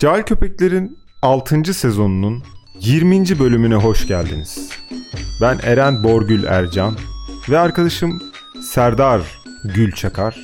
Cahil Köpekler'in 6. sezonunun 20. bölümüne hoş geldiniz. Ben Eren Borgül Ercan ve arkadaşım Serdar Gülçakar.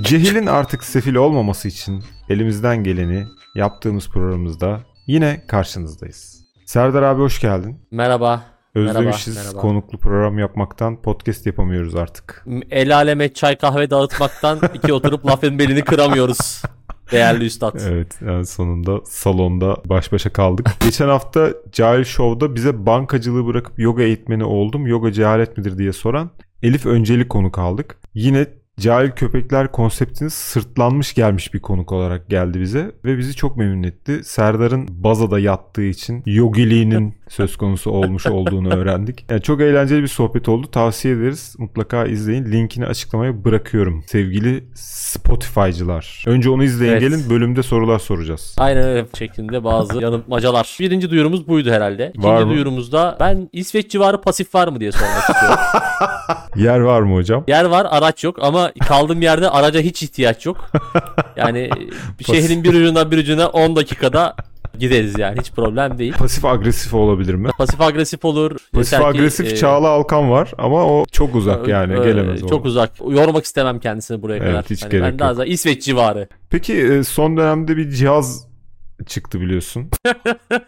Cehil'in artık sefil olmaması için elimizden geleni yaptığımız programımızda yine karşınızdayız. Serdar abi hoş geldin. Merhaba. Özlemişiz Merhaba, merhaba. konuklu program yapmaktan podcast yapamıyoruz artık. El aleme çay kahve dağıtmaktan iki oturup lafın belini kıramıyoruz. Değerli üstad. Evet yani sonunda salonda baş başa kaldık. Geçen hafta Cahil Show'da bize bankacılığı bırakıp yoga eğitmeni oldum. Yoga cehalet midir diye soran Elif Önceli konuk aldık. Yine Cahil Köpekler konseptini sırtlanmış gelmiş bir konuk olarak geldi bize ve bizi çok memnun etti. Serdar'ın bazada yattığı için yogiliğinin söz konusu olmuş olduğunu öğrendik. Yani çok eğlenceli bir sohbet oldu. Tavsiye ederiz. Mutlaka izleyin. Linkini açıklamaya bırakıyorum. Sevgili Spotify'cılar. Önce onu izleyin Evet. gelin. Bölümde sorular soracağız. Aynen öyle şeklinde bazı yanıltmacalar. Birinci duyurumuz buydu herhalde. İkinci Var mı? duyurumuzda ben İsveç civarı pasif var mı diye sormak istiyorum. Yer var mı hocam? Yer var araç yok ama kaldığım yerde araca hiç ihtiyaç yok. Yani bir şehrin bir ucundan bir ucuna 10 dakikada gideriz yani hiç problem değil. Pasif agresif olabilir mi? Pasif agresif olur. Pasif Yeter ki, agresif e, Çağla Alkan var ama o çok uzak yani e, gelemez. Çok uzak. Yormak istemem kendisini buraya Evet, kadar. hiç Hani gerek ben daha yok. da İsveç civarı. Peki e, son dönemde bir cihaz çıktı biliyorsun.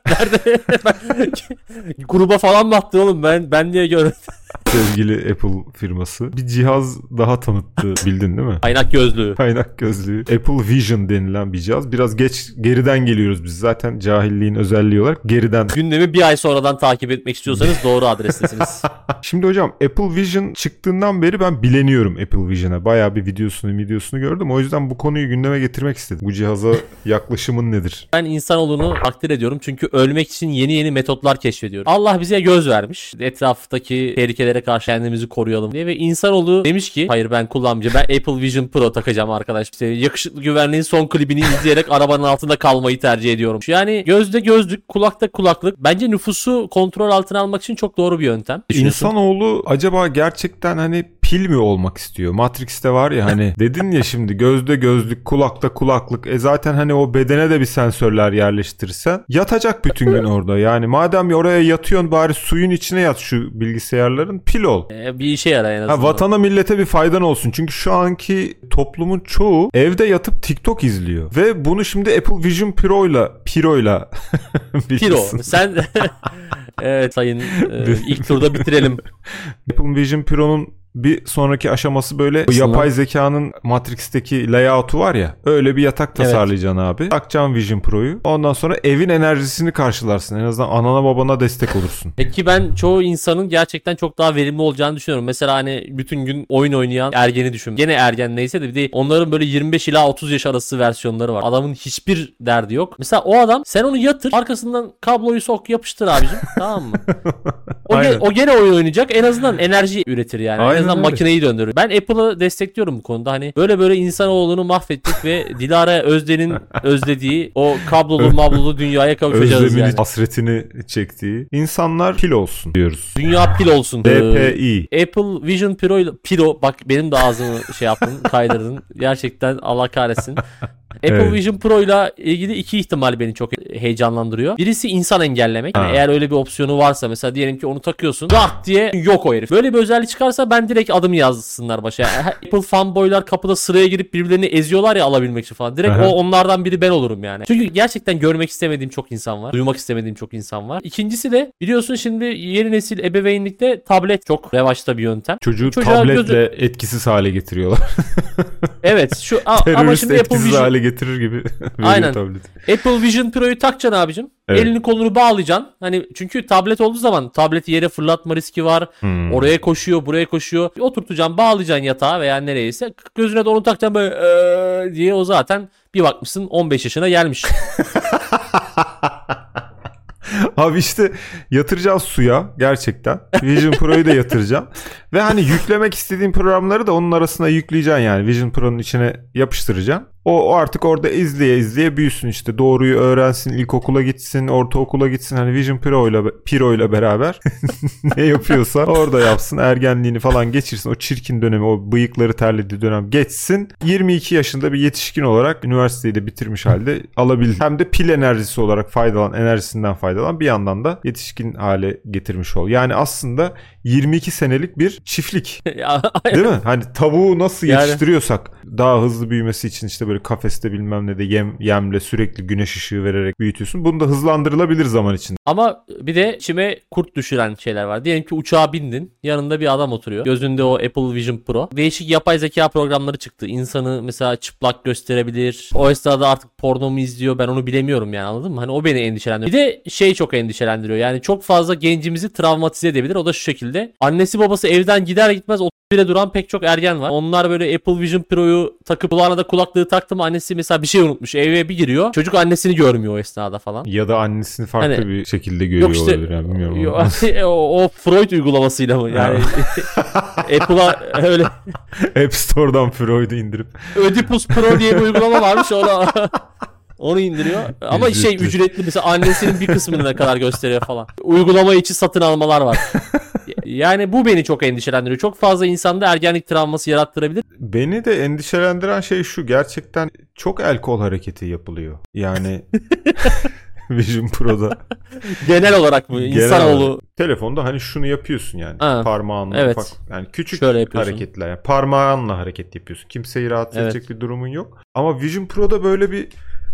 Nerede? Ben- Gruba falan mı attın oğlum? Ben ben niye görmedim? Sevgili Apple firması. Bir cihaz daha tanıttı bildin değil mi? Kaynak gözlüğü. Kaynak gözlüğü. Apple Vision denilen bir cihaz. Biraz geç geriden geliyoruz biz zaten cahilliğin özelliği olarak geriden. Gündemi bir ay sonradan takip etmek istiyorsanız doğru adrestesiniz. Şimdi hocam Apple Vision çıktığından beri ben bileniyorum Apple Vision'a. Bayağı bir videosunu videosunu gördüm. O yüzden bu konuyu gündeme getirmek istedim. Bu cihaza yaklaşımın nedir? Ben insanoğlunu takdir ediyorum çünkü ölmek için yeni yeni metotlar keşfediyorum. Allah bize göz vermiş. Etraftaki tehlikelere karşı kendimizi koruyalım diye ve insanoğlu demiş ki hayır ben kullanmayacağım. Ben Apple Vision Pro takacağım arkadaş. İşte yakışıklı güvenliğin son klibini izleyerek arabanın altında kalmayı tercih ediyorum. Yani gözde gözlük, kulakta kulaklık. Bence nüfusu kontrol altına almak için çok doğru bir yöntem. İnsanoğlu acaba gerçekten hani pil mi olmak istiyor? Matrix'te var ya hani dedin ya şimdi gözde gözlük, kulakta kulaklık. E zaten hani o bedene de bir sensörler yerleştirirsen yatacak bütün gün orada. Yani madem oraya yatıyorsun bari suyun içine yat şu bilgisayarların pil ol. Ee, bir işe yarar en azından. Ha, vatana millete bir faydan olsun. Çünkü şu anki toplumun çoğu evde yatıp TikTok izliyor. Ve bunu şimdi Apple Vision Pro'yla Pro'yla Piro. bilirsin. Sen evet sayın e, ilk turda bitirelim. Apple Vision Pro'nun bir sonraki aşaması böyle Nasıl yapay zekanın Matrix'teki layout'u var ya öyle bir yatak Evet. tasarlayacaksın abi. Takacaksın Vision Pro'yu. Ondan sonra evin enerjisini karşılarsın. En azından anana babana destek olursun. Peki ben çoğu insanın gerçekten çok daha verimli olacağını düşünüyorum. Mesela hani bütün gün oyun oynayan ergeni düşün. Gene ergen neyse de bir de onların böyle 25 ila 30 yaş arası versiyonları var. Adamın hiçbir derdi yok. Mesela o adam sen onu yatır arkasından kabloyu sok yapıştır abicim tamam mı? O, Aynen. ge- o gene oyun oynayacak en azından enerji üretir yani. Aynen en azından öyle. makineyi döndürür. Ben Apple'ı destekliyorum bu konuda. Hani böyle böyle insanoğlunu mahvettik ve Dilara Özden'in özlediği o kablolu mablolu dünyaya kavuşacağız Özlemini, yani. hasretini çektiği insanlar pil olsun diyoruz. Dünya pil olsun. Ee, DPI. Apple Vision Pro ile Pro bak benim de ağzımı şey yaptın kaydırdın. Gerçekten Allah kahretsin. Apple Evet. Vision Pro ile ilgili iki ihtimal beni çok heyecanlandırıyor. Birisi insan engellemek. Yani eğer öyle bir opsiyonu varsa mesela diyelim ki onu takıyorsun. Gah diye yok o herif. Böyle bir özellik çıkarsa ben direkt adım yazsınlar başa. Yani Apple fanboylar kapıda sıraya girip birbirlerini eziyorlar ya alabilmek için falan. Direkt Aha. o onlardan biri ben olurum yani. Çünkü gerçekten görmek istemediğim çok insan var. Duymak istemediğim çok insan var. İkincisi de biliyorsun şimdi yeni nesil ebeveynlikte tablet çok revaçta bir yöntem. Çocuğu Çocuğa tabletle etkisiz hale getiriyorlar. Evet şu ama şimdi Apple Vision, getirir gibi. Aynen. tableti. Apple Vision Pro'yu takacaksın abicim. Evet. Elini kolunu bağlayacaksın. Hani çünkü tablet olduğu zaman tableti yere fırlatma riski var. Hmm. Oraya koşuyor, buraya koşuyor. Oturtacaksın, bağlayacaksın yatağa veya nereyse. Gözüne de onu takacaksın böyle "Ee" diye o zaten bir bakmışsın 15 yaşına gelmiş. Abi işte yatıracağım suya gerçekten. Vision Pro'yu da yatıracağım. Ve hani yüklemek istediğin programları da onun arasına yükleyeceksin yani. Vision Pro'nun içine yapıştıracaksın. O, o artık orada izleye izleye büyüsün işte doğruyu öğrensin, ilkokula gitsin, ortaokula gitsin. Hani Vision Pro ile Pro ile beraber ne yapıyorsa orada yapsın. Ergenliğini falan geçirsin. O çirkin dönemi, o bıyıkları terlediği dönem geçsin. 22 yaşında bir yetişkin olarak üniversiteyi de bitirmiş halde alabilir. Hem de pil enerjisi olarak faydalan, enerjisinden faydalan bir yandan da yetişkin hale getirmiş ol. Yani aslında 22 senelik bir çiftlik. Değil mi? Hani tavuğu nasıl Yani- yetiştiriyorsak daha hızlı büyümesi için işte böyle kafeste bilmem ne de yem yemle sürekli güneş ışığı vererek büyütüyorsun. Bunu da hızlandırılabilir zaman içinde. Ama bir de içime kurt düşüren şeyler var. Diyelim ki uçağa bindin. Yanında bir adam oturuyor. Gözünde o Apple Vision Pro. Değişik yapay zeka programları çıktı. İnsanı mesela çıplak gösterebilir. O esnada artık porno mu izliyor ben onu bilemiyorum yani anladın mı? Hani o beni endişelendiriyor. Bir de şey çok endişelendiriyor. Yani çok fazla gencimizi travmatize edebilir. O da şu şekilde. Annesi babası evden gider gitmez bire duran pek çok ergen var. Onlar böyle Apple Vision Pro'yu takıp kulağına da kulaklığı taktı mı annesi mesela bir şey unutmuş. Eve bir giriyor. Çocuk annesini görmüyor o esnada falan. Ya da annesini farklı Hani- bir şekilde görüyor Yok işte olabilir yani bilmiyorum. Yo- ama. o, o Freud uygulamasıyla mı? Yani Apple'a öyle App Store'dan Freud'u indirip Oedipus Pro diye bir uygulama varmış ona onu indiriyor. Ama şey Ücretli. ücretli mesela annesinin bir kısmını ne kadar gösteriyor falan. Uygulama içi satın almalar var. Yani bu beni çok endişelendiriyor. Çok fazla insanda ergenlik travması yarattırabilir. beni de endişelendiren şey şu gerçekten çok el kol hareketi yapılıyor. Yani Vision Pro'da Genel olarak mı? Genel İnsanoğlu olarak. telefonda hani şunu yapıyorsun yani Ha, parmağınla evet. ufak yani küçük Şöyle hareketler yani parmağınla hareket yapıyorsun. Kimseyi rahatsız Evet. edecek bir durumun yok. Ama Vision Pro'da böyle bir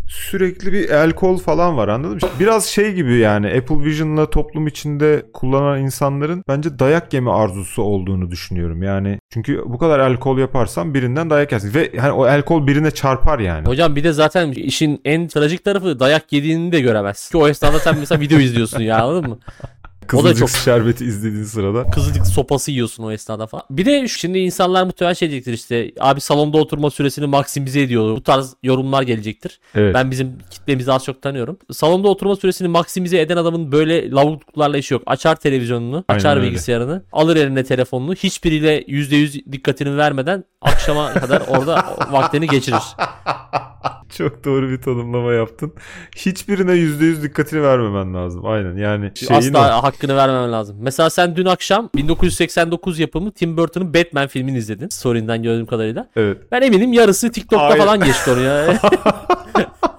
sürekli bir el kol falan var anladın mı? Biraz şey gibi yani Apple Vision'la toplum içinde kullanan insanların bence dayak yeme arzusu olduğunu düşünüyorum. Yani çünkü bu kadar el kol yaparsan birinden dayak yersin ve hani o el kol birine çarpar yani. Hocam bir de zaten işin en trajik tarafı dayak yediğini de göremezsin. Ki o esnada sen mesela video izliyorsun ya anladın mı? Kızılcık çok- şerbeti izlediğin sırada. Kızılcık sopası yiyorsun o esnada falan. Bir de şimdi insanlar muhtemelen şey diyecektir işte abi salonda oturma süresini maksimize ediyor. Bu tarz yorumlar gelecektir. Evet. Ben bizim kitlemizi az çok tanıyorum. Salonda oturma süresini maksimize eden adamın böyle lavukluklarla işi yok. Açar televizyonunu, Aynen açar öyle. bilgisayarını, alır eline telefonunu. Hiçbiriyle %100 dikkatini vermeden akşama kadar orada vaktini geçirir. Çok doğru bir tanımlama yaptın. Hiçbirine %100 dikkatini vermemen lazım. Aynen yani şeyin Asla o. hakkını vermemen lazım. Mesela sen dün akşam 1989 yapımı Tim Burton'ın Batman filmini izledin. Story'nden gördüğüm kadarıyla. Evet. Ben eminim yarısı TikTok'ta Aynen. falan geçti onu ya.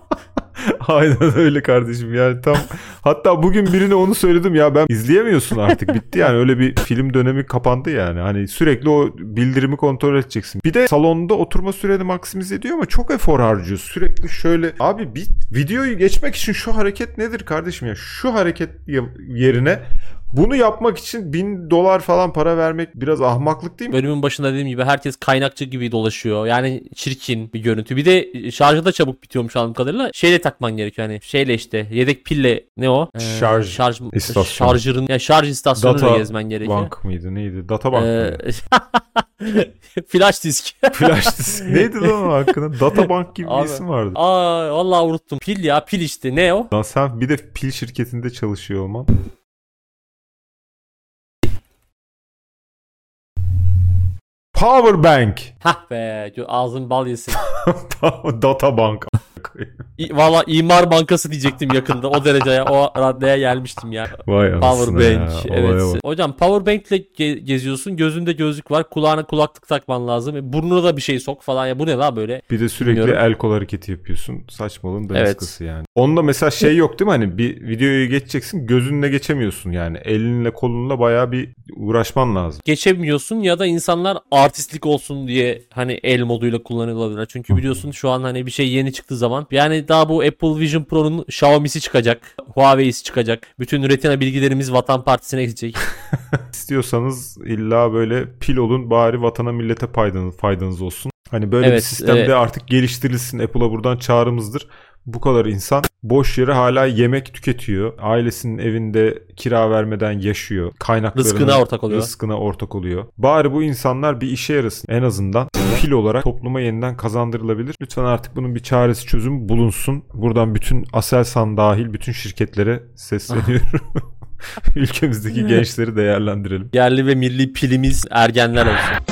Aynen öyle kardeşim. Yani tam hatta bugün birine onu söyledim. Ya ben izleyemiyorsun artık. Bitti yani. Öyle bir film dönemi kapandı yani. Hani sürekli o bildirimi kontrol edeceksin. Bir de salonda oturma süreni maksimize ediyor ama çok efor harcıyor sürekli şöyle abi bir videoyu geçmek için şu hareket nedir kardeşim ya? Şu hareket yerine bunu yapmak için bin dolar falan para vermek biraz ahmaklık değil mi? Bölümün başında dediğim gibi herkes kaynakçı gibi dolaşıyor. Yani çirkin bir görüntü. Bir de şarjı da çabuk bitiyormuş anladığım kadarıyla. Şeyle takman gerekiyor hani. Şeyle işte yedek pille ne o? Ee, Şarj şarj istasyonu. Şarjırın yani şarj istasyonunu Data da gezmen gerekiyor. Bank mıydı neydi? Data bank Ee, flash disk. Flash disk. neydi lan o hakkında? Data bank gibi bir Abi. isim vardı. Aa vallahi unuttum. Pil ya pil işte. Ne o? Lan sen bir de pil şirketinde çalışıyor olman. Power bank. Hah be ağzın bal yesin. Data bank. Valla imar bankası diyecektim yakında. O dereceye o raddeye gelmiştim ya. Vay Power anasını bank. ya, evet. bak. Hocam power bank'le ge- geziyorsun. Gözünde gözlük var. Kulağına kulaklık takman lazım. E, burnuna da bir şey sok falan. Ya bu ne la böyle? Bir de sürekli Bilmiyorum. el kol hareketi yapıyorsun. Saçmalığın Evet. daniskası yani. Onda mesela şey yok değil mi? Hani bir videoyu geçeceksin gözünle geçemiyorsun yani. Elinle kolunla bayağı bir uğraşman lazım. Geçemiyorsun ya da insanlar artistlik olsun diye hani el moduyla kullanılabilir. Çünkü biliyorsun şu an hani bir şey yeni çıktığı zaman yani daha bu Apple Vision Pro'nun Xiaomi'si çıkacak. Huawei'si çıkacak. Bütün retina bilgilerimiz Vatan Partisi'ne gidecek. İstiyorsanız illa böyle pil olun bari vatana millete faydanız, faydanız olsun. Hani böyle bir Evet, sistemde evet. artık geliştirilsin. Apple'a buradan çağrımızdır. Bu kadar insan boş yere hala yemek tüketiyor. Ailesinin evinde kira vermeden yaşıyor. Kaynaklarına Rızkına ortak oluyor. Rızkına ortak oluyor. Bari bu insanlar bir işe yarasın. En azından pil olarak topluma yeniden kazandırılabilir. Lütfen artık bunun bir çaresi çözüm bulunsun. Buradan bütün Aselsan dahil bütün şirketlere sesleniyorum. Ülkemizdeki gençleri değerlendirelim. Yerli ve milli pilimiz ergenler olsun.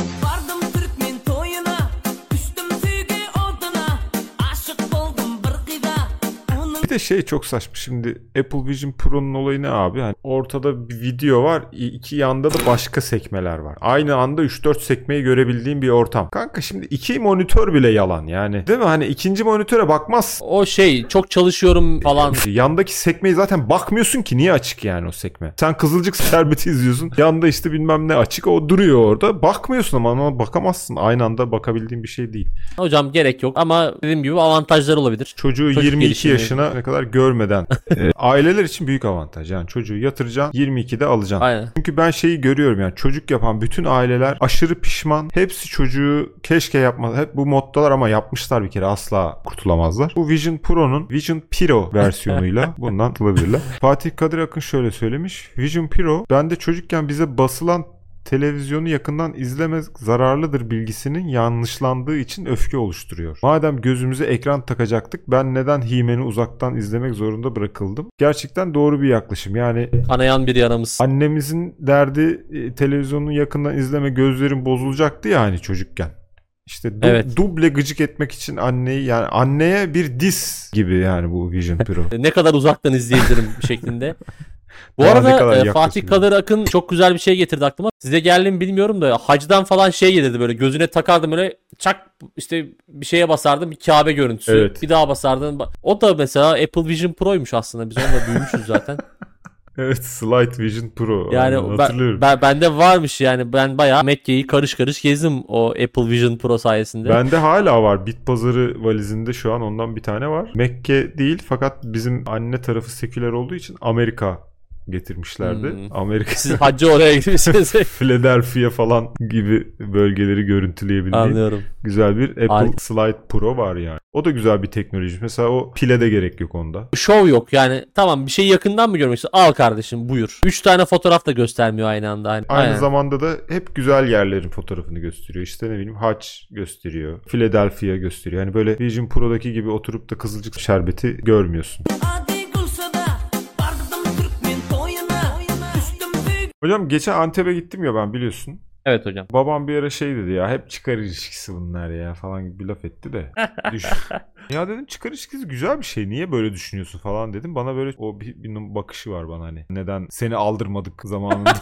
De şey çok saçma. Şimdi Apple Vision Pro'nun olayı ne abi? Hani ortada bir video var. iki yanda da başka sekmeler var. Aynı anda 3-4 sekmeyi görebildiğim bir ortam. Kanka şimdi iki monitör bile yalan yani. Değil mi? Hani ikinci monitöre bakmaz. O şey çok çalışıyorum falan. Yandaki sekmeyi zaten bakmıyorsun ki niye açık yani o sekme. Sen Kızılcık Şerbeti izliyorsun. Yanda işte bilmem ne açık o duruyor orada. Bakmıyorsun ama, ama bakamazsın. Aynı anda bakabildiğin bir şey değil. Hocam gerek yok ama dediğim gibi avantajlar olabilir. Çocuğu Çocuk 22 gelişimi. yaşına kadar görmeden. e, aileler için büyük avantaj. Yani çocuğu yatıracaksın 22'de alacaksın. Aynen. Çünkü ben şeyi görüyorum yani çocuk yapan bütün aileler aşırı pişman. Hepsi çocuğu keşke yapmaz. Hep bu moddalar ama yapmışlar bir kere asla kurtulamazlar. Bu Vision Pro'nun Vision Pro versiyonuyla bundan kurtulabilirler. Fatih Kadir Akın şöyle söylemiş. Vision Pro bende çocukken bize basılan televizyonu yakından izlemek zararlıdır bilgisinin yanlışlandığı için öfke oluşturuyor. Madem gözümüze ekran takacaktık ben neden Himen'i uzaktan izlemek zorunda bırakıldım? Gerçekten doğru bir yaklaşım. Yani anayan bir yaramız. Annemizin derdi e, televizyonu yakından izleme gözlerim bozulacaktı ya hani çocukken. İşte du- evet. duble gıcık etmek için anneyi yani anneye bir dis gibi yani bu Vision Pro. ne kadar uzaktan izleyebilirim şeklinde. Bu Daha arada e, Fatih Kadir Akın çok güzel bir şey getirdi aklıma. Size geldi mi bilmiyorum da hacdan falan şey gelirdi böyle gözüne takardım böyle çak işte bir şeye basardım bir Kabe görüntüsü. Evet. Bir daha basardım. O da mesela Apple Vision Pro'ymuş aslında. Biz onunla büyümüşüz zaten. Evet Slide Vision Pro. Yani ben, ben, bende varmış yani ben bayağı Mekke'yi karış karış gezdim o Apple Vision Pro sayesinde. Bende hala var. Bit pazarı valizinde şu an ondan bir tane var. Mekke değil fakat bizim anne tarafı seküler olduğu için Amerika getirmişlerdi. Hmm. Amerika Siz hacı oraya gitmişsiniz. Philadelphia falan gibi bölgeleri görüntüleyebildiğin Anlıyorum. güzel bir Apple Harika. Slide Pro var yani. O da güzel bir teknoloji. Mesela o pile de gerek yok onda. Show yok yani tamam bir şeyi yakından mı görmek istiyorsun? Al kardeşim buyur. 3 tane fotoğraf da göstermiyor aynı anda. Aynı, aynı Aynen. zamanda da hep güzel yerlerin fotoğrafını gösteriyor. İşte ne bileyim haç gösteriyor. Philadelphia gösteriyor. Yani böyle Vision Pro'daki gibi oturup da kızılcık şerbeti görmüyorsun. Hocam geçen Antep'e gittim ya ben biliyorsun. Evet hocam. Babam bir ara şey dedi ya hep çıkar ilişkisi bunlar ya falan gibi bir laf etti de. Düşün. ya dedim çıkar ilişkisi güzel bir şey. Niye böyle düşünüyorsun falan dedim. Bana böyle o bir, bir bakışı var bana hani. Neden seni aldırmadık zamanında.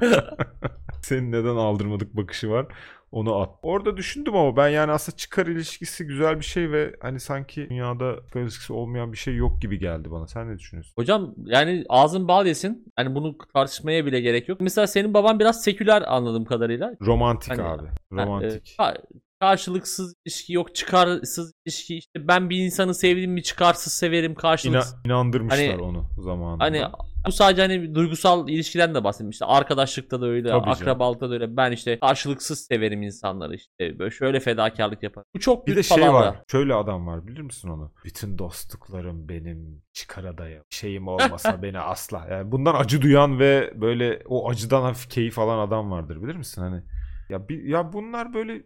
Seni neden aldırmadık bakışı var. Onu at. Orada düşündüm ama ben yani aslında çıkar ilişkisi güzel bir şey ve hani sanki dünyada çıkar ilişkisi olmayan bir şey yok gibi geldi bana. Sen ne düşünüyorsun? Hocam yani ağzın bal yesin. Hani bunu tartışmaya bile gerek yok. Mesela senin baban biraz seküler anladığım kadarıyla. Romantik hani, abi. Romantik. Yani, e, karşılıksız ilişki yok çıkarsız ilişki işte ben bir insanı sevdiğim bir çıkarsız severim karşılıksız. İna, inandırmışlar hani, onu zamanında. Hani bu sadece hani duygusal ilişkiden de bahsetmiş. İşte arkadaşlıkta da öyle, Tabii akrabalıkta da öyle. Ben işte karşılıksız severim insanları işte. Böyle şöyle fedakarlık yaparım. Bu çok bir de şey var. Şöyle adam var bilir misin onu? Bütün dostluklarım benim çıkara dayalı. Şeyim olmasa beni asla. Yani bundan acı duyan ve böyle o acıdan hafif keyif alan adam vardır bilir misin? Hani ya bir, ya bunlar böyle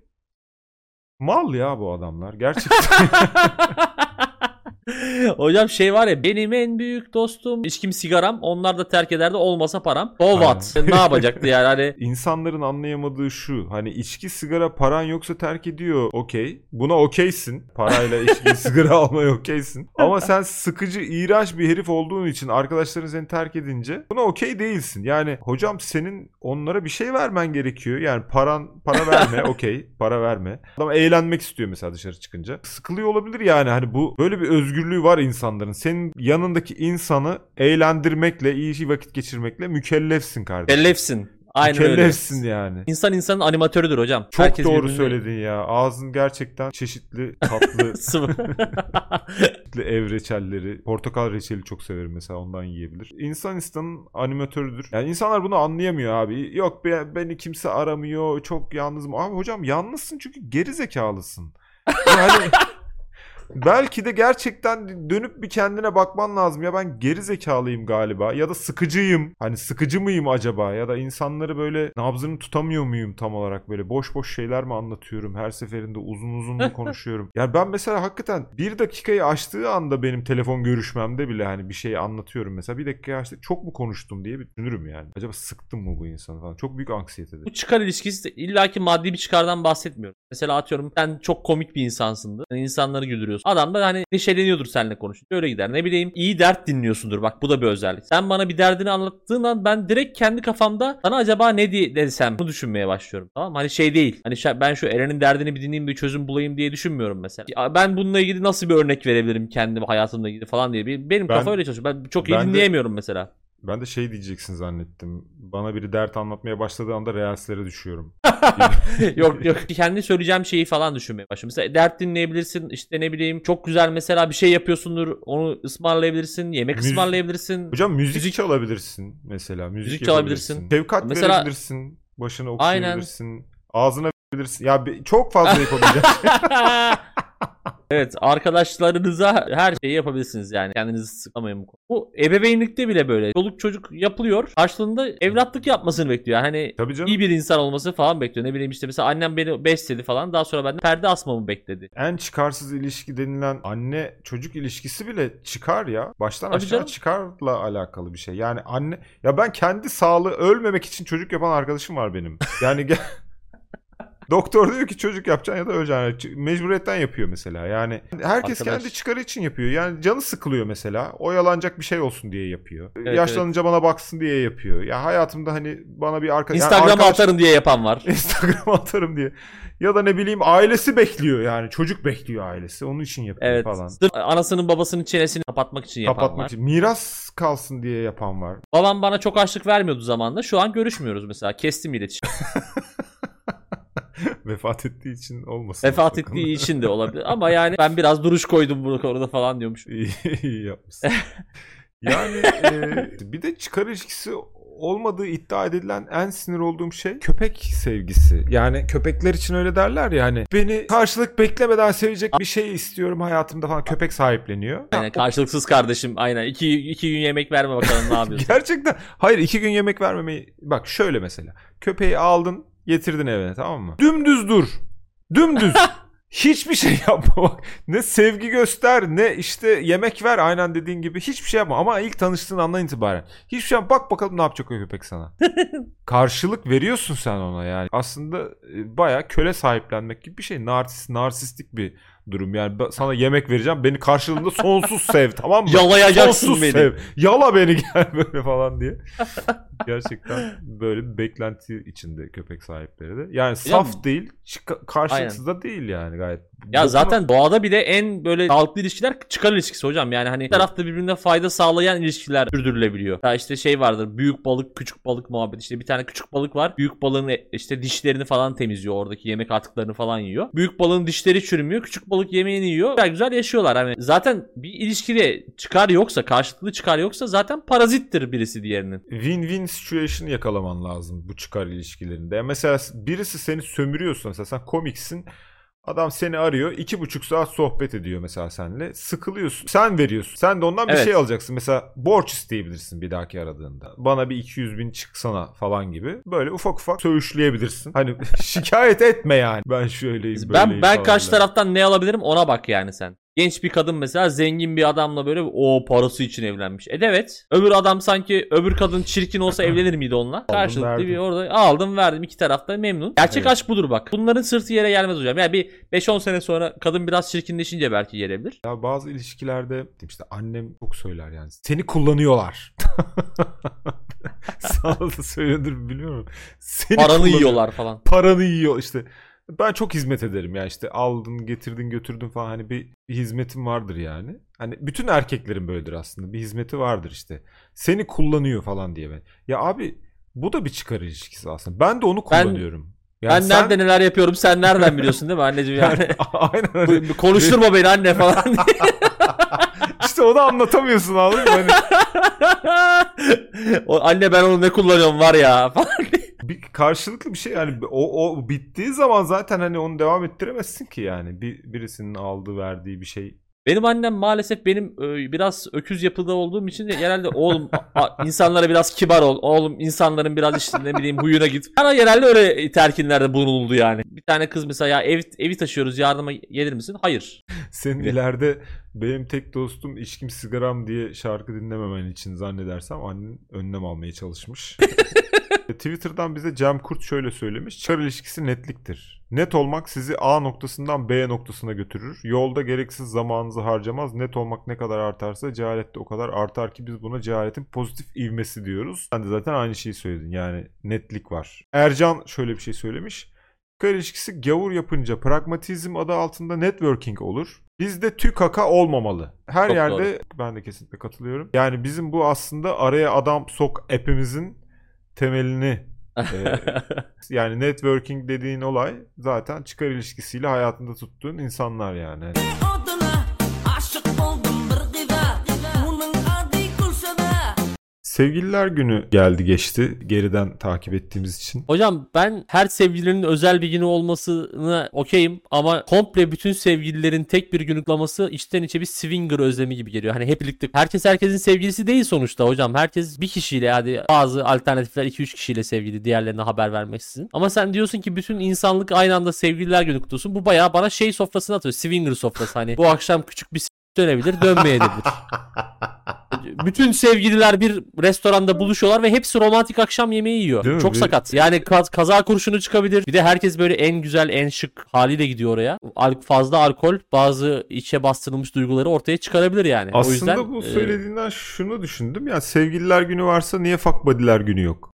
mal ya bu adamlar gerçekten. Hocam şey var ya benim en büyük dostum içkim sigaram onlar da terk ederdi olmasa param. O what? ne yapacaktı yani hani. İnsanların anlayamadığı şu hani içki sigara paran yoksa terk ediyor okey. Buna okeysin. Parayla içki sigara almaya okeysin. Ama sen sıkıcı iğrenç bir herif olduğun için arkadaşların seni terk edince buna okey değilsin. Yani hocam senin onlara bir şey vermen gerekiyor. Yani paran para verme okey para verme. Adam eğlenmek istiyor mesela dışarı çıkınca. Sıkılıyor olabilir yani hani bu böyle bir özgür özgürlüğü var insanların. Senin yanındaki insanı eğlendirmekle, iyi vakit geçirmekle mükellefsin kardeşim. Mükellefsin. Aynen Mükellefsin öyle. yani. İnsan insanın animatörüdür hocam. Çok Herkes doğru birbirine... söyledin ya. Ağzın gerçekten çeşitli tatlı çeşitli ev reçelleri. Portakal reçeli çok severim mesela ondan yiyebilir. İnsan insanın animatörüdür. Yani insanlar bunu anlayamıyor abi. Yok beni kimse aramıyor. Çok yalnızım. Abi hocam yalnızsın çünkü geri zekalısın. Yani Belki de gerçekten dönüp bir kendine bakman lazım. Ya ben geri zekalıyım galiba ya da sıkıcıyım. Hani sıkıcı mıyım acaba ya da insanları böyle nabzını tutamıyor muyum tam olarak böyle boş boş şeyler mi anlatıyorum? Her seferinde uzun uzun mu konuşuyorum? Yani ben mesela hakikaten bir dakikayı açtığı anda benim telefon görüşmemde bile hani bir şey anlatıyorum mesela bir dakikayı açtı çok mu konuştum diye bir düşünürüm yani. Acaba sıktım mı bu insanı falan. Çok büyük anksiyetedir. Bu çıkar ilişkisi illaki maddi bir çıkardan bahsetmiyorum. Mesela atıyorum sen çok komik bir insansındır. Yani insanları güldürüyorsun oluyorsun. Adam da hani neşeleniyordur seninle konuşunca öyle gider. Ne bileyim iyi dert dinliyorsundur bak bu da bir özellik. Sen bana bir derdini anlattığın an ben direkt kendi kafamda sana acaba ne diye desem bunu düşünmeye başlıyorum. Tamam? Hani şey değil. Hani ben şu Eren'in derdini bir dinleyeyim bir çözüm bulayım diye düşünmüyorum mesela. Ben bununla ilgili nasıl bir örnek verebilirim kendim hayatımla ilgili falan diye. Benim Ben- kafa öyle çalışıyor. Ben çok iyi ben de- dinleyemiyorum mesela. Ben de şey diyeceksin zannettim. Bana biri dert anlatmaya başladığı anda reelslere düşüyorum. yok yok kendi söyleyeceğim şeyi falan düşünmeye başlıyorum. Mesela dert dinleyebilirsin işte ne bileyim çok güzel mesela bir şey yapıyorsundur onu ısmarlayabilirsin yemek Müzik- ısmarlayabilirsin. Hocam müzik, Müzik- çalabilirsin mesela. Müzik, Müzik çalabilirsin. Şefkat Mesela- verebilirsin. Başına Aynen. okuyabilirsin. Ağzına verebilirsin. Ya çok fazla yapabileceğin evet arkadaşlarınıza her şeyi yapabilirsiniz yani kendinizi sıkamayın bu konuda. Bu ebeveynlikte bile böyle. Çoluk çocuk yapılıyor karşılığında evlatlık yapmasını bekliyor. Hani Tabii canım. iyi bir insan olması falan bekliyor. Ne bileyim işte mesela annem beni besledi falan daha sonra benden perde asmamı bekledi. En çıkarsız ilişki denilen anne çocuk ilişkisi bile çıkar ya. Baştan Tabii aşağı canım. çıkarla alakalı bir şey. Yani anne ya ben kendi sağlığı ölmemek için çocuk yapan arkadaşım var benim. Yani gel Doktor diyor ki çocuk yapacaksın ya da öleceksin. Yani Mecburiyetten yapıyor mesela. Yani herkes Arkadaş. kendi çıkarı için yapıyor. Yani canı sıkılıyor mesela. Oyalanacak bir şey olsun diye yapıyor. Evet, Yaşlanınca bana baksın diye yapıyor. Ya hayatımda hani bana bir arka yani Instagram'a arkadaş- atarım diye yapan var. Instagram'a atarım diye. Ya da ne bileyim ailesi bekliyor yani. Çocuk bekliyor ailesi. Onun için yapıyor Evet. falan. Sırf anasının babasının çenesini kapatmak için yapan Kapatmak var. için. Miras kalsın diye yapan var. Babam bana çok açlık vermiyordu zamanında. Şu an görüşmüyoruz mesela. Kestim iletişim. Vefat ettiği için olmasın. Vefat ettiği için de olabilir. Ama yani ben biraz duruş koydum bu konuda falan diyormuş. İyi, iyi yapmışsın. yani e, bir de çıkar ilişkisi olmadığı iddia edilen en sinir olduğum şey köpek sevgisi. Yani köpekler için öyle derler ya hani beni karşılık beklemeden sevecek bir şey istiyorum hayatımda falan köpek sahipleniyor. Yani karşılıksız kardeşim aynen. İki, iki gün yemek verme bakalım ne yapıyorsun. Gerçekten. Hayır iki gün yemek vermemeyi. Bak şöyle mesela. Köpeği aldın getirdin evine tamam mı? Dümdüz dur. Dümdüz. Hiçbir şey yapma bak. Ne sevgi göster ne işte yemek ver aynen dediğin gibi. Hiçbir şey yapma ama ilk tanıştığın andan itibaren. Hiçbir şey yapma. Bak bakalım ne yapacak o köpek sana. Karşılık veriyorsun sen ona yani. Aslında e, bayağı köle sahiplenmek gibi bir şey. Narsist, narsistik bir durum. Yani sana yemek vereceğim. Beni karşılığında sonsuz sev tamam mı? Yalayacaksın Sonsuz beni. sev. Yala beni gel böyle falan diye. Gerçekten böyle bir beklenti içinde köpek sahipleri de. Yani saf değil, çıka- karşılıksız da değil yani gayet. Ya Dokuna- zaten doğada bile en böyle sağlıklı ilişkiler çıkar ilişkisi hocam. Yani hani bir tarafta birbirine fayda sağlayan ilişkiler sürdürülebiliyor. Ya işte şey vardır büyük balık küçük balık muhabbet. İşte bir tane küçük balık var. Büyük balığın işte dişlerini falan temizliyor. Oradaki yemek atıklarını falan yiyor. Büyük balığın dişleri çürümüyor. Küçük balık yemeğini yiyor. Güzel güzel yaşıyorlar. Hani zaten bir ilişkide çıkar yoksa karşılıklı çıkar yoksa zaten parazittir birisi diğerinin. Win-win situation yakalaman lazım bu çıkar ilişkilerinde. Mesela birisi seni sömürüyorsa mesela sen komiksin Adam seni arıyor. iki buçuk saat sohbet ediyor mesela seninle. Sıkılıyorsun. Sen veriyorsun. Sen de ondan bir Evet. şey alacaksın. Mesela borç isteyebilirsin bir dahaki aradığında. Bana bir 200 bin çıksana falan gibi. Böyle ufak ufak söğüşleyebilirsin. Hani şikayet etme yani. Ben şöyleyim Ben böyleyim ben falan karşı taraftan ne alabilirim ona bak yani sen. Genç bir kadın mesela zengin bir adamla böyle o parası için evlenmiş. E evet. Öbür adam sanki öbür kadın çirkin olsa evlenir miydi onunla? Karşılıklı verdim. bir orada aldım verdim iki tarafta memnun. Gerçek Evet. aşk budur bak. Bunların sırtı yere gelmez hocam. Yani bir 5-10 sene sonra kadın biraz çirkinleşince belki gelebilir. Ya bazı ilişkilerde işte annem çok söyler yani. Seni kullanıyorlar. Sana da söylüyordur bilmiyorum. Seni Paranı yiyorlar falan. paranı yiyor işte. Ben çok hizmet ederim ya işte aldın getirdin götürdün falan hani bir, bir hizmetim vardır yani. Hani bütün erkeklerin böyledir aslında bir hizmeti vardır işte. Seni kullanıyor falan diye ben. Ya abi bu da bir çıkar ilişkisi aslında. Ben de onu Ben- kullanıyorum. Yani ben sen- nerede neler yapıyorum sen nereden biliyorsun değil mi anneciğim yani? yani, aynen öyle. Konuşturma beni anne falan diye. işte onu anlatamıyorsun mı? Hani o, anne ben onu ne kullanıyorum var ya falan. Bir karşılıklı bir şey yani o, o bittiği zaman zaten hani onu devam ettiremezsin ki yani. Bir, birisinin aldığı verdiği bir şey Benim annem maalesef benim e, biraz öküz yapıda olduğum için de genelde oğlum a- insanlara biraz kibar ol. Oğlum insanların biraz işte ne bileyim huyuna git. Bana genelde öyle terkinlerde bulunuldu yani. Bir tane kız mesela ya ev, evi taşıyoruz yardıma gelir misin? Hayır. Senin Evet. ileride benim tek dostum içkim sigaram diye şarkı dinlememen için zannedersem annen önlem almaya çalışmış. Twitter'dan bize Cem Kurt şöyle söylemiş. Çıkar ilişkisi netliktir. Net olmak sizi A noktasından B noktasına götürür. Yolda gereksiz zamanınızı harcamaz. Net olmak ne kadar artarsa cehalet de o kadar artar ki biz buna cehaletin pozitif ivmesi diyoruz. Sen de zaten aynı şeyi söyledin. Yani netlik var. Ercan şöyle bir şey söylemiş. Çıkar ilişkisi gavur yapınca pragmatizm adı altında networking olur. Bizde tükaka olmamalı. Her Çok yerde ben de kesinlikle katılıyorum. Yani bizim bu aslında araya adam sok app'imizin temelini e, yani networking dediğin olay zaten çıkar ilişkisiyle hayatında tuttuğun insanlar yani. Oduna Sevgililer günü geldi geçti geriden takip ettiğimiz için. Hocam ben her sevgilinin özel bir günü olmasına okeyim ama komple bütün sevgililerin tek bir günü kutlaması içten içe bir swinger özlemi gibi geliyor. Hani hep birlikte herkes herkesin sevgilisi değil sonuçta hocam. Herkes bir kişiyle hadi bazı alternatifler 2-3 kişiyle sevgili diğerlerine haber vermeksizin. Ama sen diyorsun ki bütün insanlık aynı anda sevgililer günü kutlusun. Bu bayağı bana şey sofrasını atıyor. Swinger sofrası hani bu akşam küçük bir dönebilir dönmeyebilir. Bütün sevgililer bir restoranda buluşuyorlar ve hepsi romantik akşam yemeği yiyor. Değil mi? Çok Bir- sakat. Yani kaz- kaza kurşunu çıkabilir. Bir de herkes böyle en güzel, en şık haliyle gidiyor oraya. Al- fazla alkol bazı içe bastırılmış duyguları ortaya çıkarabilir yani. Aslında o yüzden bu e, söylediğinden şunu düşündüm. Ya sevgililer günü varsa niye fuck buddy'ler günü yok?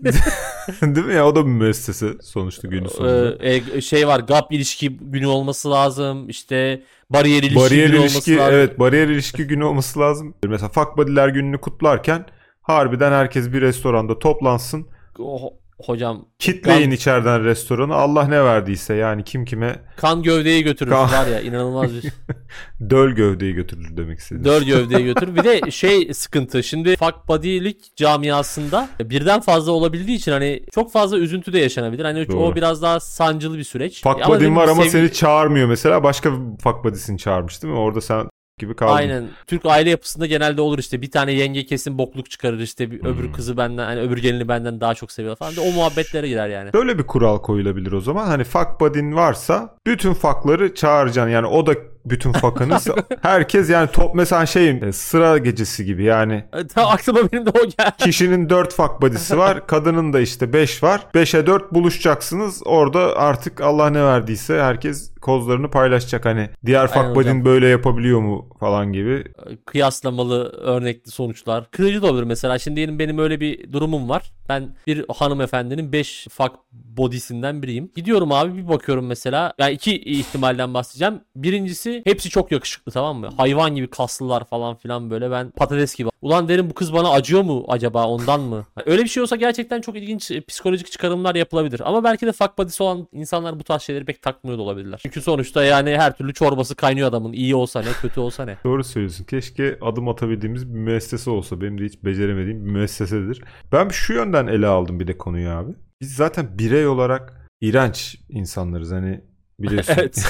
Değil mi ya? O da bir müessese sonuçta günün sonunda. e, e, şey var gap ilişki günü olması lazım. İşte bariyer ilişki bariyer günü ilişki olması lazım. evet bariyer ilişki günü olması lazım. Mesela fuck buddy'ler gününü kutlarken harbiden herkes bir restoranda toplansın. O- hocam Kitleyin Ben- içeriden restoranı. Allah ne verdiyse yani kim kime kan gövdeyi götürür Kan- var ya inanılmaz bir döl gövdeyi götürür demek istedim. Dör gövdeyi götür. Bir de şey sıkıntı. Şimdi fuck body'lik camiasında birden fazla olabildiği için hani çok fazla üzüntü de yaşanabilir. Hani Doğru. o biraz daha sancılı bir süreç. Fuck dedim var ama sevgi- seni çağırmıyor mesela. Başka fuck buddy'sini çağırmış değil mi? Orada sen gibi kaldın. Aynen. Türk aile yapısında genelde olur işte bir tane yenge kesin bokluk çıkarır işte bir Hmm. öbür kızı benden hani öbür gelini benden daha çok seviyor falan. De o muhabbetlere girer yani. Böyle bir kural koyulabilir o zaman. Hani fuck buddy'in varsa bütün fuckları çağıracaksın. Yani o da bütün fuck'ınız. Herkes yani top mesela şey e, sıra gecesi gibi yani. Ta aklıma benim de o geldi. Kişinin 4 fuck buddy'si var. Kadının da işte 5 var. 5'e 4 buluşacaksınız. Orada artık Allah ne verdiyse herkes kozlarını paylaşacak. Hani diğer fuck Aynen buddy'in hocam. böyle yapabiliyor mu falan gibi. kıyaslamalı örnekli sonuçlar. Kırıcı da olur mesela. Şimdi diyelim benim öyle bir durumum var. Ben bir hanımefendinin 5 fuck body'sinden biriyim. Gidiyorum abi bir bakıyorum mesela. Yani iki ihtimalden bahsedeceğim. Birincisi hepsi çok yakışıklı tamam mı? Hayvan gibi kaslılar falan filan böyle ben patates gibi. Ulan derim bu kız bana acıyor mu acaba ondan mı? Öyle bir şey olsa gerçekten çok ilginç e, psikolojik çıkarımlar yapılabilir. Ama belki de fuck body'si olan insanlar bu tarz şeyleri pek takmıyor da olabilirler. Çünkü sonuçta yani her türlü çorbası kaynıyor adamın. İyi olsa ne kötü olsa ne. Doğru söylüyorsun. Keşke adım atabildiğimiz bir müessese olsa. Benim de hiç beceremediğim bir müessesedir. Ben şu yönden ele aldım bir de konuyu abi. Biz zaten birey olarak iğrenç insanlarız. Hani biliyorsun. Evet.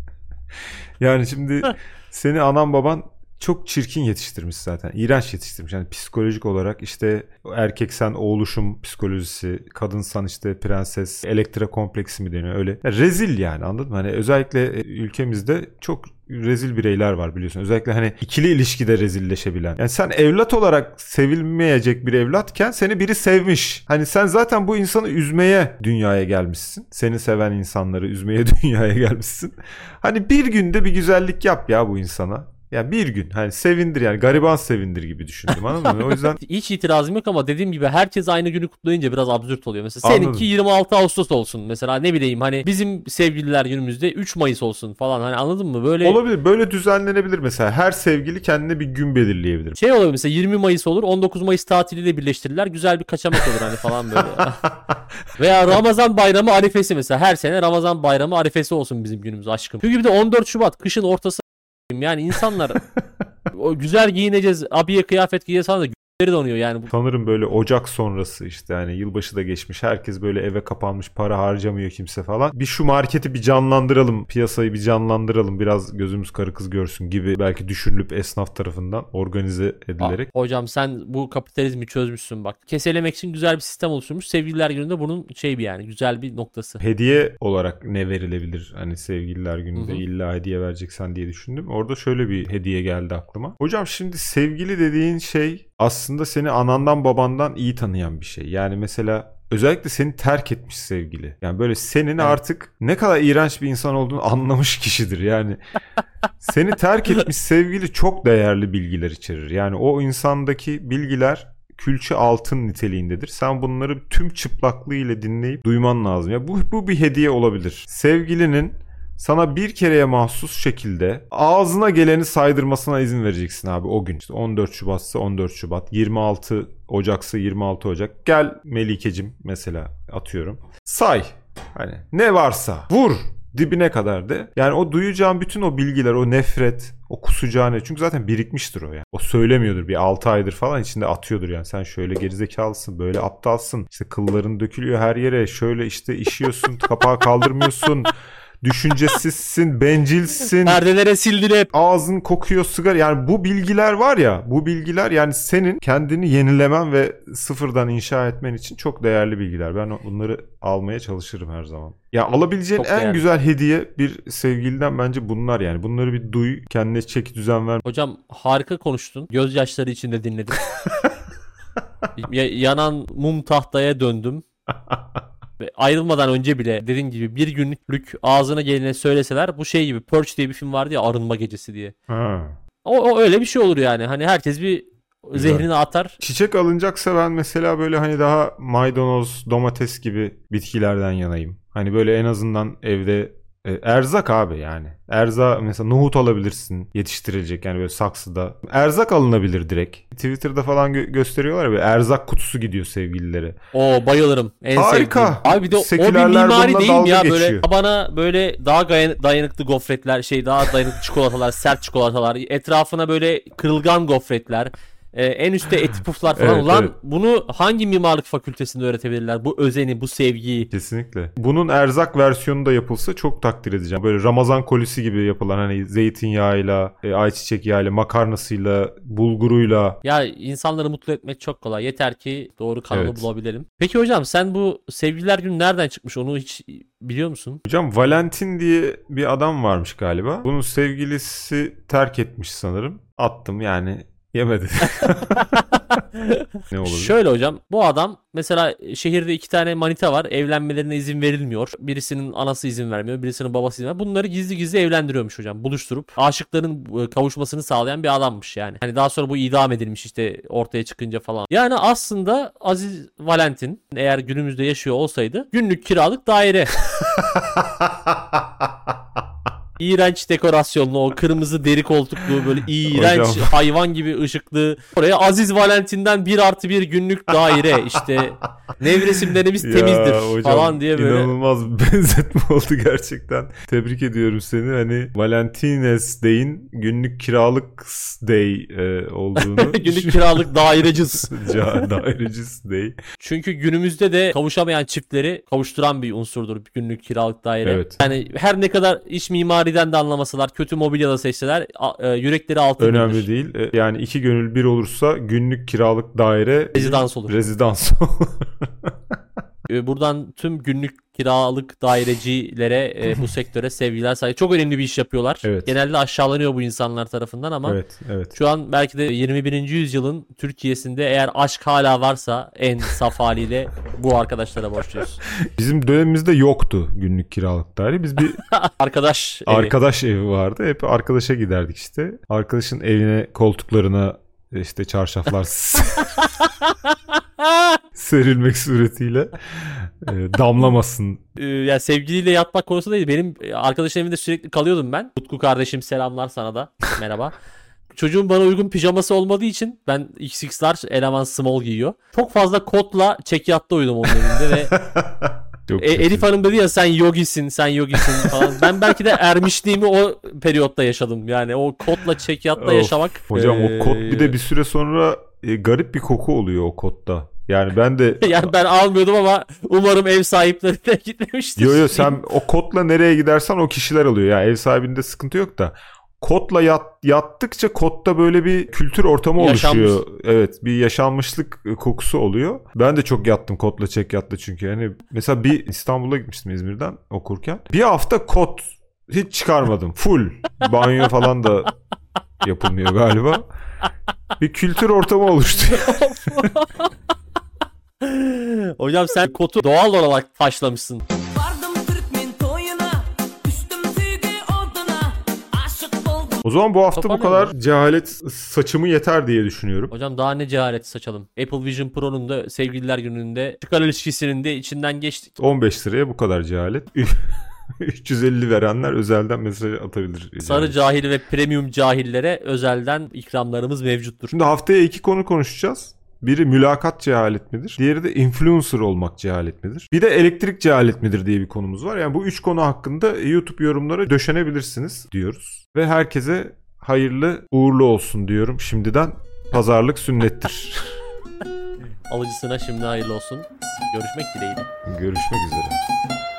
yani şimdi seni anan baban çok çirkin yetiştirmiş zaten. İğrenç yetiştirmiş. Yani psikolojik olarak işte erkeksen oğluşum psikolojisi, kadınsan işte prenses, elektra kompleksi mi deniyor öyle. Ya rezil yani anladın mı? Hani özellikle e, ülkemizde çok rezil bireyler var biliyorsun. Özellikle hani ikili ilişkide rezilleşebilen. Yani sen evlat olarak sevilmeyecek bir evlatken seni biri sevmiş. Hani sen zaten bu insanı üzmeye dünyaya gelmişsin. Seni seven insanları üzmeye dünyaya gelmişsin. Hani bir günde bir güzellik yap ya bu insana. Ya bir gün hani sevindir yani gariban sevindir gibi düşündüm anladın mı? O yüzden Hiç itirazım yok ama dediğim gibi herkes aynı günü kutlayınca biraz absürt oluyor. Mesela Anladım. seninki 26 Ağustos olsun. Mesela ne bileyim hani bizim sevgililer günümüzde 3 Mayıs olsun falan. Hani anladın mı? Böyle olabilir böyle düzenlenebilir mesela. Her sevgili kendine bir gün belirleyebilir. şey olabilir mesela 20 Mayıs olur 19 Mayıs tatiliyle birleştirirler. Güzel bir kaçamak olur hani falan böyle. Veya Ramazan bayramı arifesi mesela. Her sene Ramazan bayramı arifesi olsun bizim günümüz aşkım. Çünkü bir de 14 Şubat kışın ortası yani insanlar o güzel giyineceğiz abiye kıyafet giyeceğiz falan da donuyor yani. Sanırım böyle Ocak sonrası işte yani yılbaşı da geçmiş. Herkes böyle eve kapanmış para harcamıyor kimse falan. Bir şu marketi bir canlandıralım. Piyasayı bir canlandıralım. Biraz gözümüz karı kız görsün gibi belki düşünülüp esnaf tarafından organize edilerek. Ah, hocam sen bu kapitalizmi çözmüşsün bak. Keselemek için güzel bir sistem oluşturmuş. Sevgililer gününde bunun şey bir yani güzel bir noktası. Hediye olarak ne verilebilir? Hani sevgililer gününde Hı hı. illa hediye vereceksen diye düşündüm. Orada şöyle bir hediye geldi aklıma. Hocam şimdi sevgili dediğin şey aslında seni anandan babandan iyi tanıyan bir şey. Yani mesela özellikle seni terk etmiş sevgili. Yani böyle senin Evet. artık ne kadar iğrenç bir insan olduğunu anlamış kişidir. Yani seni terk etmiş sevgili çok değerli bilgiler içerir. Yani o insandaki bilgiler külçe altın niteliğindedir. Sen bunları tüm çıplaklığıyla dinleyip duyman lazım. Ya bu bu bir hediye olabilir. Sevgilinin sana bir kereye mahsus şekilde ağzına geleni saydırmasına izin vereceksin abi o gün. İşte 14 Şubat'sa 14 Şubat, 26 Ocak'sa 26 Ocak. Gel Melikecim mesela atıyorum. Say. Hani ne varsa vur dibine kadar de. Yani o duyacağın bütün o bilgiler, o nefret, o kusacağın ne? Çünkü zaten birikmiştir o yani. O söylemiyordur bir 6 aydır falan içinde atıyordur yani. Sen şöyle gerizekalısın, böyle aptalsın. İşte kılların dökülüyor her yere. Şöyle işte işiyorsun, kapağı kaldırmıyorsun. Düşüncesizsin, bencilsin. Perdelere sildin hep. Ağzın kokuyor sigara. Yani bu bilgiler var ya bu bilgiler yani senin kendini yenilemen ve sıfırdan inşa etmen için çok değerli bilgiler. Ben bunları almaya çalışırım her zaman. Ya alabileceğin Çok en değerli. güzel hediye bir sevgiliden bence bunlar yani. Bunları bir duy, kendine çeki düzen ver. Hocam harika konuştun. Gözyaşları içinde dinledim. Ya- yanan mum tahtaya döndüm. Ve ayrılmadan önce bile dediğim gibi bir günlük ağzına gelene söyleseler bu şey gibi Purge diye bir film vardı ya arınma gecesi diye. Ha. O, o öyle bir şey olur yani. Hani herkes bir Güzel. zehrini atar. Çiçek alınacaksa ben mesela böyle hani daha maydanoz, domates gibi bitkilerden yanayım. Hani böyle en azından evde e, erzak abi yani. Erza mesela nohut alabilirsin yetiştirilecek yani böyle saksıda. Erzak alınabilir direkt. Twitter'da falan gö- gösteriyorlar ya böyle erzak kutusu gidiyor sevgililere. O bayılırım. En Harika. sevdiğim. Abi bir de o bir Sekülerler mimari değil mi ya? Böyle geçiyor. tabana böyle daha dayanıklı gofretler, şey daha dayanıklı çikolatalar, sert çikolatalar, etrafına böyle kırılgan gofretler, e, en üstte eti puflar falan. Evet, Ulan evet. bunu hangi mimarlık fakültesinde öğretebilirler? Bu özeni, bu sevgiyi. Kesinlikle. Bunun erzak versiyonu da yapılsa çok takdir edeceğim. Böyle Ramazan kolisi gibi yapılan hani zeytinyağıyla, e, ayçiçek yağıyla, makarnasıyla, bulguruyla. Ya insanları mutlu etmek çok kolay. Yeter ki doğru kanalı Evet. bulabilelim. Peki hocam sen bu sevgililer günü nereden çıkmış? Onu hiç biliyor musun? Hocam Valentin diye bir adam varmış galiba. Bunun sevgilisi terk etmiş sanırım. Attım yani yemedi. ne olabilir? Şöyle hocam bu adam mesela şehirde iki tane manita var evlenmelerine izin verilmiyor. Birisinin anası izin vermiyor birisinin babası izin vermiyor. Bunları gizli gizli evlendiriyormuş hocam buluşturup aşıkların e, kavuşmasını sağlayan bir adammış yani. Hani daha sonra bu idam edilmiş işte ortaya çıkınca falan. Yani aslında Aziz Valentin eğer günümüzde yaşıyor olsaydı günlük kiralık daire. İğrenç dekorasyonlu o kırmızı deri koltuklu böyle iğrenç Hocam. hayvan gibi ışıklı. Oraya Aziz Valentin'den bir artı bir günlük daire işte nevresimlerimiz temizdir hocam, falan diye böyle. inanılmaz benzetme oldu gerçekten. Tebrik ediyorum seni. Hani Valentines Day'in günlük kiralık day e, olduğunu. günlük kiralık daireciz. Dairecis Day. Çünkü günümüzde de kavuşamayan çiftleri kavuşturan bir unsurdur günlük kiralık daire. Evet. Yani her ne kadar iç mimariden de anlamasalar, kötü mobilya da seçseler e, yürekleri altın Önemli değil. E, Yani iki gönül bir olursa günlük kiralık daire Rezidans olur. rezidans olur. Ee, Buradan tüm günlük kiralık dairecilere e, bu sektöre sevgiler saygı. Çok önemli bir iş yapıyorlar. Evet. Genelde aşağılanıyor bu insanlar tarafından ama evet, evet. şu an belki de 21. yüzyılın Türkiye'sinde eğer aşk hala varsa en saf haliyle bu arkadaşlara borçluyuz. Bizim dönemimizde yoktu günlük kiralık daire. Biz bir Arkadaş evi. arkadaş evi vardı. Hep arkadaşa giderdik işte. Arkadaşın evine koltuklarına işte çarşaflar serilmek suretiyle e, damlamasın. Ee, ya sevgiliyle yatmak konusu değil. Benim e, arkadaşın evinde sürekli kalıyordum ben. Utku kardeşim selamlar sana da. Merhaba. Çocuğun bana uygun pijaması olmadığı için ben XX large eleman small giyiyor. Çok fazla kotla çekyatta uyudum onun evinde ve Çok e. Elif Hanım dedi ya sen yogisin sen yogisin falan. Ben belki de ermişliğimi o periyotta yaşadım. Yani o kotla çekyatta Of, yaşamak. Hocam e, o kot bir de bir süre sonra e, garip bir koku oluyor o kotta. Yani ben de yani ben almıyordum ama umarım ev sahipleri de gitmemiştir. Yo yo sen o kotla nereye gidersen o kişiler alıyor. Yani ev sahibinde sıkıntı yok da kotla yat, yattıkça kotta böyle bir kültür ortamı Yaşanmış. oluşuyor. Evet bir yaşanmışlık kokusu oluyor. Ben de çok yattım kotla çek yattı çünkü. Yani mesela bir İstanbul'a gitmiştim İzmir'den okurken. Bir hafta kot hiç çıkarmadım. Full. Banyo falan da yapılmıyor galiba. bir kültür ortamı oluştu. Hocam sen kotu doğal olarak taşlamışsın. Vardım Türkmen toyuna Düştüm sevgi oduna Aşık oldum o zaman bu hafta bu Toparlayalım. kadar cehalet saçımı yeter diye düşünüyorum. Hocam daha ne cehalet saçalım. Apple Vision Pro'nun da sevgililer gününde çıkar ilişkisinin de içinden geçtik. 15 liraya bu kadar cehalet. 350 verenler özelden mesaj atabilir. Sarı cahil ve premium cahillere özelden ikramlarımız mevcuttur. Şimdi haftaya iki konu konuşacağız. Biri mülakat cehalet midir? Diğeri de influencer olmak cehalet midir? Bir de elektrik cehalet midir diye bir konumuz var. Yani bu üç konu hakkında YouTube yorumlara döşenebilirsiniz diyoruz. Ve herkese hayırlı uğurlu olsun diyorum şimdiden. Pazarlık sünnettir. Alıcısına şimdi hayırlı olsun. Görüşmek dileğiyle. Görüşmek üzere.